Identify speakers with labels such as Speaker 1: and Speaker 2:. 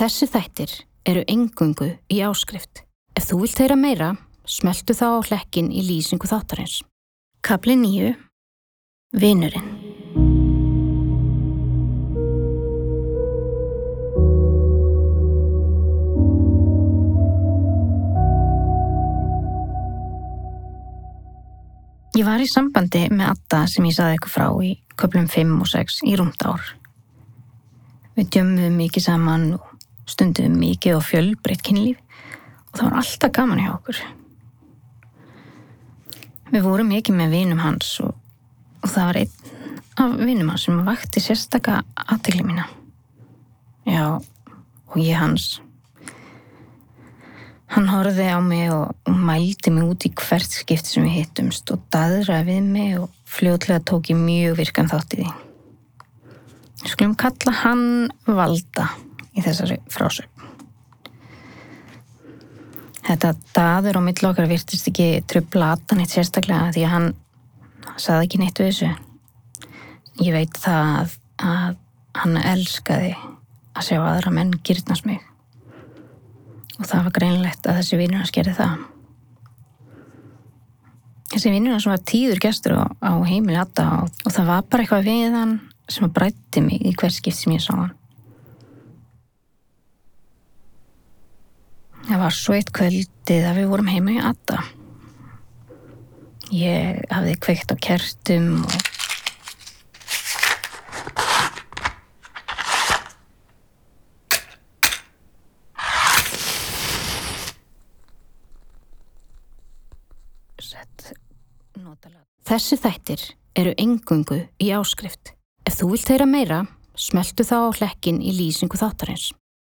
Speaker 1: Þessi þættir eru engungu í áskrift. Ef þú vilt heyra meira, smeltu þá á hlekkin í lýsingu þáttarins. Kapli 9. Vinurinn. Ég var í sambandi með Atta sem ég saði ykkur frá í köplum 5 og 6 í rúmt ár. Við djömmum mikið saman og stundum mikið og fjölbreytt kynlíf og það var alltaf gaman hjá okkur. Við vorum mikið með vinum hans og, og það var einn af vinum hans sem vakti sérstaka aðtegli mína. Já, og ég hans. Hann horfði á mig og, og mældi mig út í hvert skipti sem við hittumst og daðraði við mig og fljótlega tók ég mjög virkan þátt í því. Skulum kalla hann Valda í þessari frásögn. Þetta daður á millokkar virtist ekki tröfla Atta neitt sérstaklega því að hann saði ekki neitt við þessu. Ég veit það að, hann elskaði að sjá aðra menn gyrnast mig og það var greinlegt að þessi vinnur hans gerði það. Þessi vinnur hans var tíður gestur á, á heimili Atta og, það var bara eitthvað við hann sem brætti mig í hver skipt sem ég sá hann. Það var svo eitt kvöldið að við vorum heima í Atta. Ég hafði kveikt á kertum og. Þessi þættir eru engungu í áskrift. Ef þú vilt heyra meira, smeltu þá á hlekkin í lýsingu þáttarins.